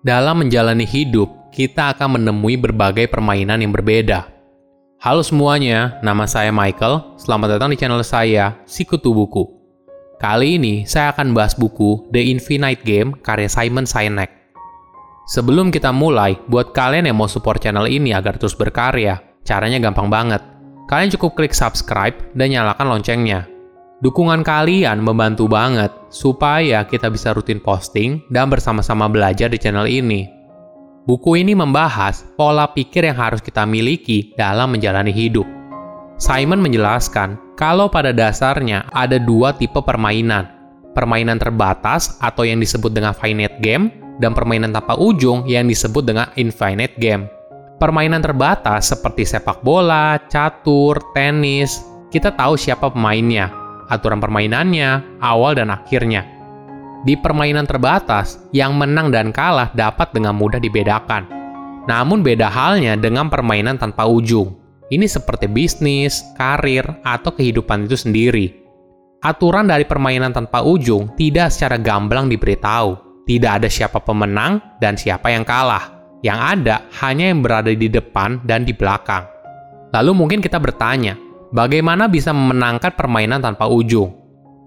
Dalam menjalani hidup, kita akan menemui berbagai permainan yang berbeda. Halo semuanya, nama saya Michael. Selamat datang di channel saya, Sikutu Buku. Kali ini saya akan bahas buku The Infinite Game karya Simon Sinek. Sebelum kita mulai, buat kalian yang mau support channel ini agar terus berkarya, caranya gampang banget. Kalian cukup klik subscribe dan nyalakan loncengnya Dukungan kalian membantu banget supaya kita bisa rutin posting dan bersama-sama belajar di channel ini. Buku ini membahas pola pikir yang harus kita miliki dalam menjalani hidup. Simon menjelaskan kalau pada dasarnya ada dua tipe permainan. Permainan terbatas atau yang disebut dengan finite game dan permainan tanpa ujung yang disebut dengan infinite game. Permainan terbatas seperti sepak bola, catur, tenis, kita tahu siapa pemainnya, aturan permainannya, awal dan akhirnya. Di permainan terbatas, yang menang dan kalah dapat dengan mudah dibedakan. Namun beda halnya dengan permainan tanpa ujung. Ini seperti bisnis, karir, atau kehidupan itu sendiri. Aturan dari permainan tanpa ujung tidak secara gamblang diberitahu. Tidak ada siapa pemenang dan siapa yang kalah. Yang ada hanya yang berada di depan dan di belakang. Lalu mungkin kita bertanya, Bagaimana bisa memenangkan permainan tanpa ujung?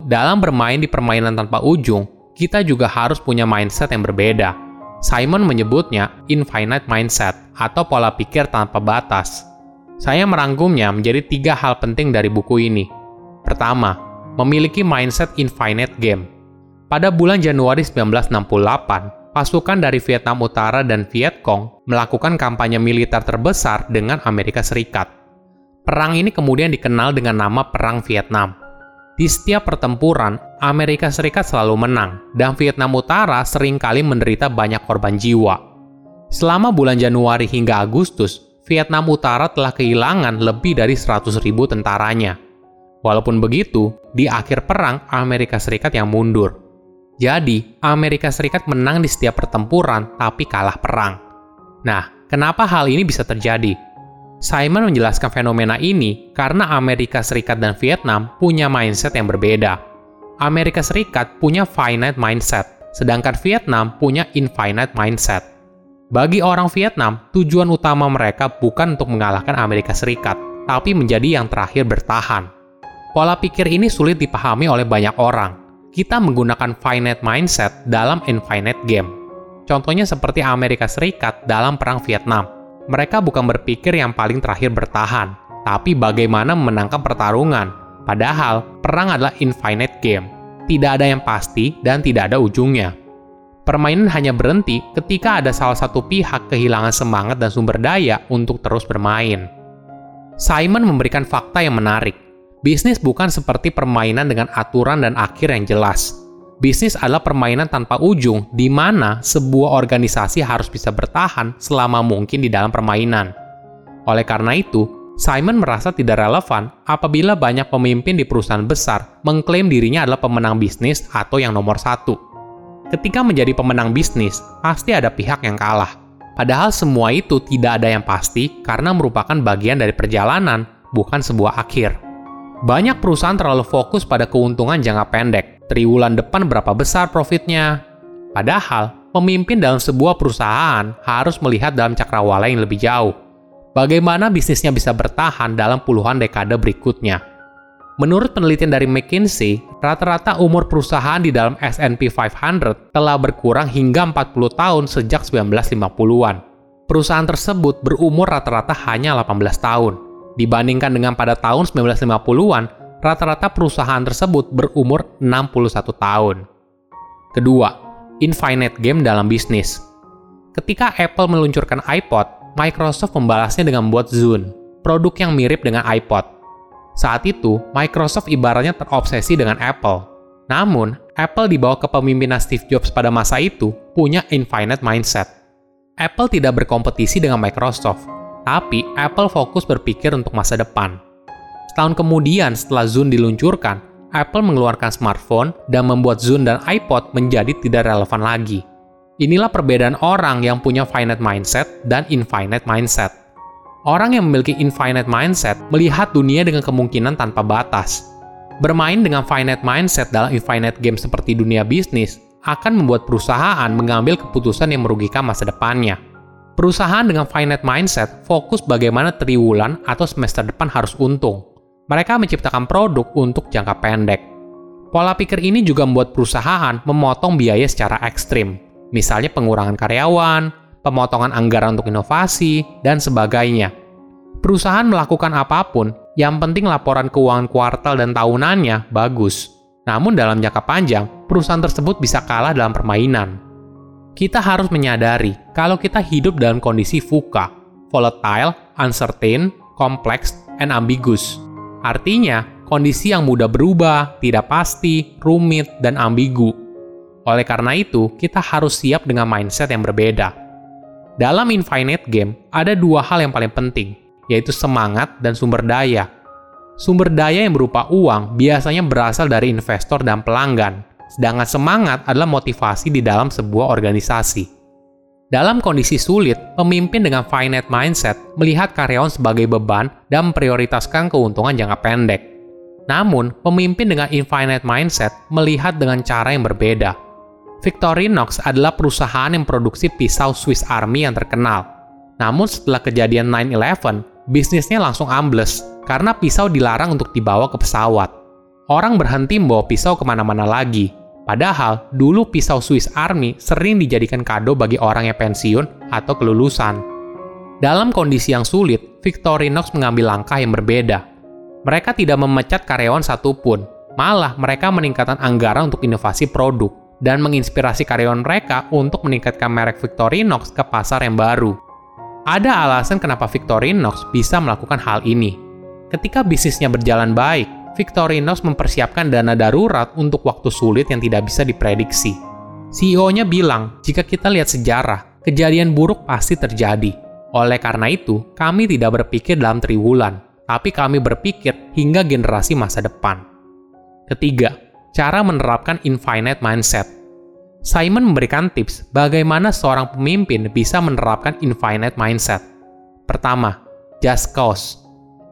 Dalam bermain di permainan tanpa ujung, kita juga harus punya mindset yang berbeda. Simon menyebutnya infinite mindset atau pola pikir tanpa batas. Saya merangkumnya menjadi tiga hal penting dari buku ini. Pertama, memiliki mindset infinite game. Pada bulan Januari 1968, pasukan dari Vietnam Utara dan Viet Cong melakukan kampanye militer terbesar dengan Amerika Serikat. Perang ini kemudian dikenal dengan nama Perang Vietnam. Di setiap pertempuran, Amerika Serikat selalu menang, dan Vietnam Utara sering kali menderita banyak korban jiwa. Selama bulan Januari hingga Agustus, Vietnam Utara telah kehilangan lebih dari 100.000 tentaranya. Walaupun begitu, di akhir perang Amerika Serikat yang mundur. Jadi, Amerika Serikat menang di setiap pertempuran tapi kalah perang. Nah, kenapa hal ini bisa terjadi? Simon menjelaskan fenomena ini karena Amerika Serikat dan Vietnam punya mindset yang berbeda. Amerika Serikat punya finite mindset, sedangkan Vietnam punya infinite mindset. Bagi orang Vietnam, tujuan utama mereka bukan untuk mengalahkan Amerika Serikat, tapi menjadi yang terakhir bertahan. Pola pikir ini sulit dipahami oleh banyak orang. Kita menggunakan finite mindset dalam infinite game. Contohnya seperti Amerika Serikat dalam Perang Vietnam mereka bukan berpikir yang paling terakhir bertahan, tapi bagaimana memenangkan pertarungan. Padahal, perang adalah infinite game. Tidak ada yang pasti dan tidak ada ujungnya. Permainan hanya berhenti ketika ada salah satu pihak kehilangan semangat dan sumber daya untuk terus bermain. Simon memberikan fakta yang menarik. Bisnis bukan seperti permainan dengan aturan dan akhir yang jelas bisnis adalah permainan tanpa ujung, di mana sebuah organisasi harus bisa bertahan selama mungkin di dalam permainan. Oleh karena itu, Simon merasa tidak relevan apabila banyak pemimpin di perusahaan besar mengklaim dirinya adalah pemenang bisnis atau yang nomor satu. Ketika menjadi pemenang bisnis, pasti ada pihak yang kalah. Padahal semua itu tidak ada yang pasti karena merupakan bagian dari perjalanan, bukan sebuah akhir. Banyak perusahaan terlalu fokus pada keuntungan jangka pendek, triwulan depan berapa besar profitnya. Padahal, pemimpin dalam sebuah perusahaan harus melihat dalam cakrawala yang lebih jauh. Bagaimana bisnisnya bisa bertahan dalam puluhan dekade berikutnya. Menurut penelitian dari McKinsey, rata-rata umur perusahaan di dalam S&P 500 telah berkurang hingga 40 tahun sejak 1950-an. Perusahaan tersebut berumur rata-rata hanya 18 tahun. Dibandingkan dengan pada tahun 1950-an, rata-rata perusahaan tersebut berumur 61 tahun. Kedua, infinite game dalam bisnis. Ketika Apple meluncurkan iPod, Microsoft membalasnya dengan membuat Zune, produk yang mirip dengan iPod. Saat itu, Microsoft ibaratnya terobsesi dengan Apple. Namun, Apple di bawah kepemimpinan Steve Jobs pada masa itu punya infinite mindset. Apple tidak berkompetisi dengan Microsoft, tapi Apple fokus berpikir untuk masa depan. Setahun kemudian setelah Zune diluncurkan, Apple mengeluarkan smartphone dan membuat Zune dan iPod menjadi tidak relevan lagi. Inilah perbedaan orang yang punya finite mindset dan infinite mindset. Orang yang memiliki infinite mindset melihat dunia dengan kemungkinan tanpa batas. Bermain dengan finite mindset dalam infinite game seperti dunia bisnis akan membuat perusahaan mengambil keputusan yang merugikan masa depannya. Perusahaan dengan finite mindset fokus bagaimana triwulan atau semester depan harus untung. Mereka menciptakan produk untuk jangka pendek. Pola pikir ini juga membuat perusahaan memotong biaya secara ekstrim, misalnya pengurangan karyawan, pemotongan anggaran untuk inovasi, dan sebagainya. Perusahaan melakukan apa pun, yang penting laporan keuangan kuartal dan tahunannya bagus. Namun dalam jangka panjang, perusahaan tersebut bisa kalah dalam permainan. Kita harus menyadari kalau kita hidup dalam kondisi VUCA, volatile, uncertain, complex, and ambiguous. Artinya, kondisi yang mudah berubah, tidak pasti, rumit, dan ambigu. Oleh karena itu, kita harus siap dengan mindset yang berbeda. Dalam Infinite Game, ada dua hal yang paling penting, yaitu semangat dan sumber daya. Sumber daya yang berupa uang biasanya berasal dari investor dan pelanggan, sedangkan semangat adalah motivasi di dalam sebuah organisasi. Dalam kondisi sulit, pemimpin dengan finite mindset melihat karyawan sebagai beban dan memprioritaskan keuntungan jangka pendek. Namun, pemimpin dengan infinite mindset melihat dengan cara yang berbeda. Victorinox adalah perusahaan yang produksi pisau Swiss Army yang terkenal. Namun setelah kejadian 9-11, bisnisnya langsung ambles karena pisau dilarang untuk dibawa ke pesawat. Orang berhenti membawa pisau ke mana-mana lagi, Padahal, dulu pisau Swiss Army sering dijadikan kado bagi orang yang pensiun atau kelulusan. Dalam kondisi yang sulit, Victorinox mengambil langkah yang berbeda. Mereka tidak memecat karyawan satupun, malah mereka meningkatkan anggaran untuk inovasi produk dan menginspirasi karyawan mereka untuk meningkatkan merek Victorinox ke pasar yang baru. Ada alasan kenapa Victorinox bisa melakukan hal ini. Ketika bisnisnya berjalan baik, Victorinox mempersiapkan dana darurat untuk waktu sulit yang tidak bisa diprediksi. CEO-nya bilang, jika kita lihat sejarah, kejadian buruk pasti terjadi. Oleh karena itu, kami tidak berpikir dalam triwulan, tapi kami berpikir hingga generasi masa depan. Ketiga, cara menerapkan infinite mindset. Simon memberikan tips bagaimana seorang pemimpin bisa menerapkan infinite mindset. Pertama, just cause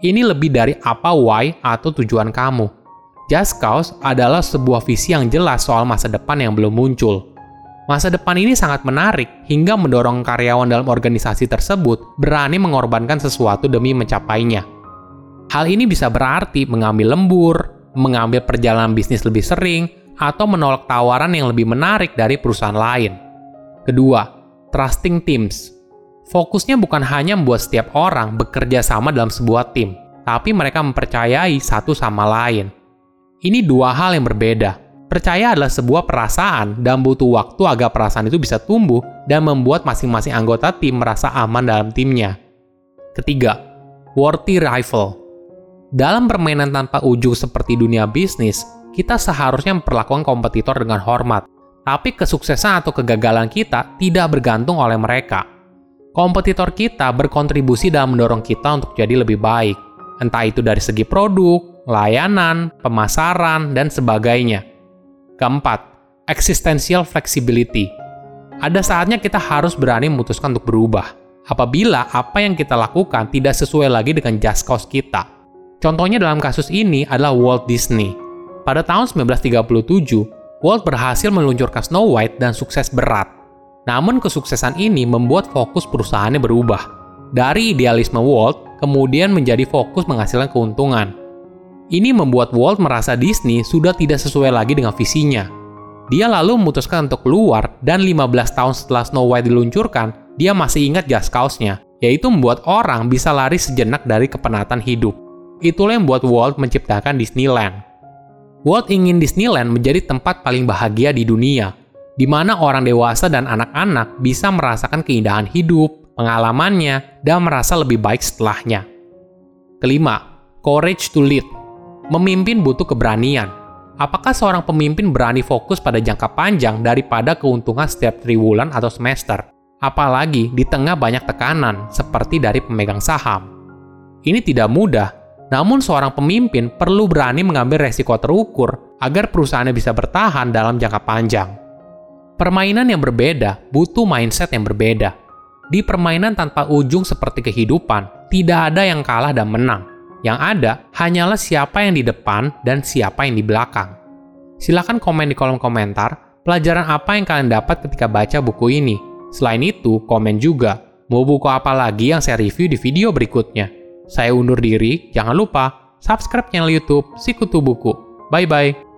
ini lebih dari apa why atau tujuan kamu. Just Cause adalah sebuah visi yang jelas soal masa depan yang belum muncul. Masa depan ini sangat menarik hingga mendorong karyawan dalam organisasi tersebut berani mengorbankan sesuatu demi mencapainya. Hal ini bisa berarti mengambil lembur, mengambil perjalanan bisnis lebih sering, atau menolak tawaran yang lebih menarik dari perusahaan lain. Kedua, trusting teams. Fokusnya bukan hanya membuat setiap orang bekerja sama dalam sebuah tim, tapi mereka mempercayai satu sama lain. Ini dua hal yang berbeda. Percaya adalah sebuah perasaan dan butuh waktu agar perasaan itu bisa tumbuh dan membuat masing-masing anggota tim merasa aman dalam timnya. Ketiga, worthy rival. Dalam permainan tanpa ujung seperti dunia bisnis, kita seharusnya memperlakukan kompetitor dengan hormat. Tapi kesuksesan atau kegagalan kita tidak bergantung oleh mereka kompetitor kita berkontribusi dalam mendorong kita untuk jadi lebih baik, entah itu dari segi produk, layanan, pemasaran, dan sebagainya. Keempat, existential flexibility. Ada saatnya kita harus berani memutuskan untuk berubah. Apabila apa yang kita lakukan tidak sesuai lagi dengan just cause kita. Contohnya dalam kasus ini adalah Walt Disney. Pada tahun 1937, Walt berhasil meluncurkan Snow White dan sukses berat namun kesuksesan ini membuat fokus perusahaannya berubah. Dari idealisme Walt, kemudian menjadi fokus menghasilkan keuntungan. Ini membuat Walt merasa Disney sudah tidak sesuai lagi dengan visinya. Dia lalu memutuskan untuk keluar dan 15 tahun setelah Snow White diluncurkan, dia masih ingat just cause-nya, yaitu membuat orang bisa lari sejenak dari kepenatan hidup. Itulah yang membuat Walt menciptakan Disneyland. Walt ingin Disneyland menjadi tempat paling bahagia di dunia, di mana orang dewasa dan anak-anak bisa merasakan keindahan hidup, pengalamannya, dan merasa lebih baik setelahnya. Kelima, courage to lead. Memimpin butuh keberanian. Apakah seorang pemimpin berani fokus pada jangka panjang daripada keuntungan setiap triwulan atau semester? Apalagi di tengah banyak tekanan, seperti dari pemegang saham. Ini tidak mudah, namun seorang pemimpin perlu berani mengambil resiko terukur agar perusahaannya bisa bertahan dalam jangka panjang. Permainan yang berbeda butuh mindset yang berbeda. Di permainan tanpa ujung seperti kehidupan, tidak ada yang kalah dan menang. Yang ada hanyalah siapa yang di depan dan siapa yang di belakang. Silahkan komen di kolom komentar, pelajaran apa yang kalian dapat ketika baca buku ini. Selain itu, komen juga, mau buku apa lagi yang saya review di video berikutnya. Saya undur diri, jangan lupa subscribe channel YouTube Sikutu Buku. Bye-bye.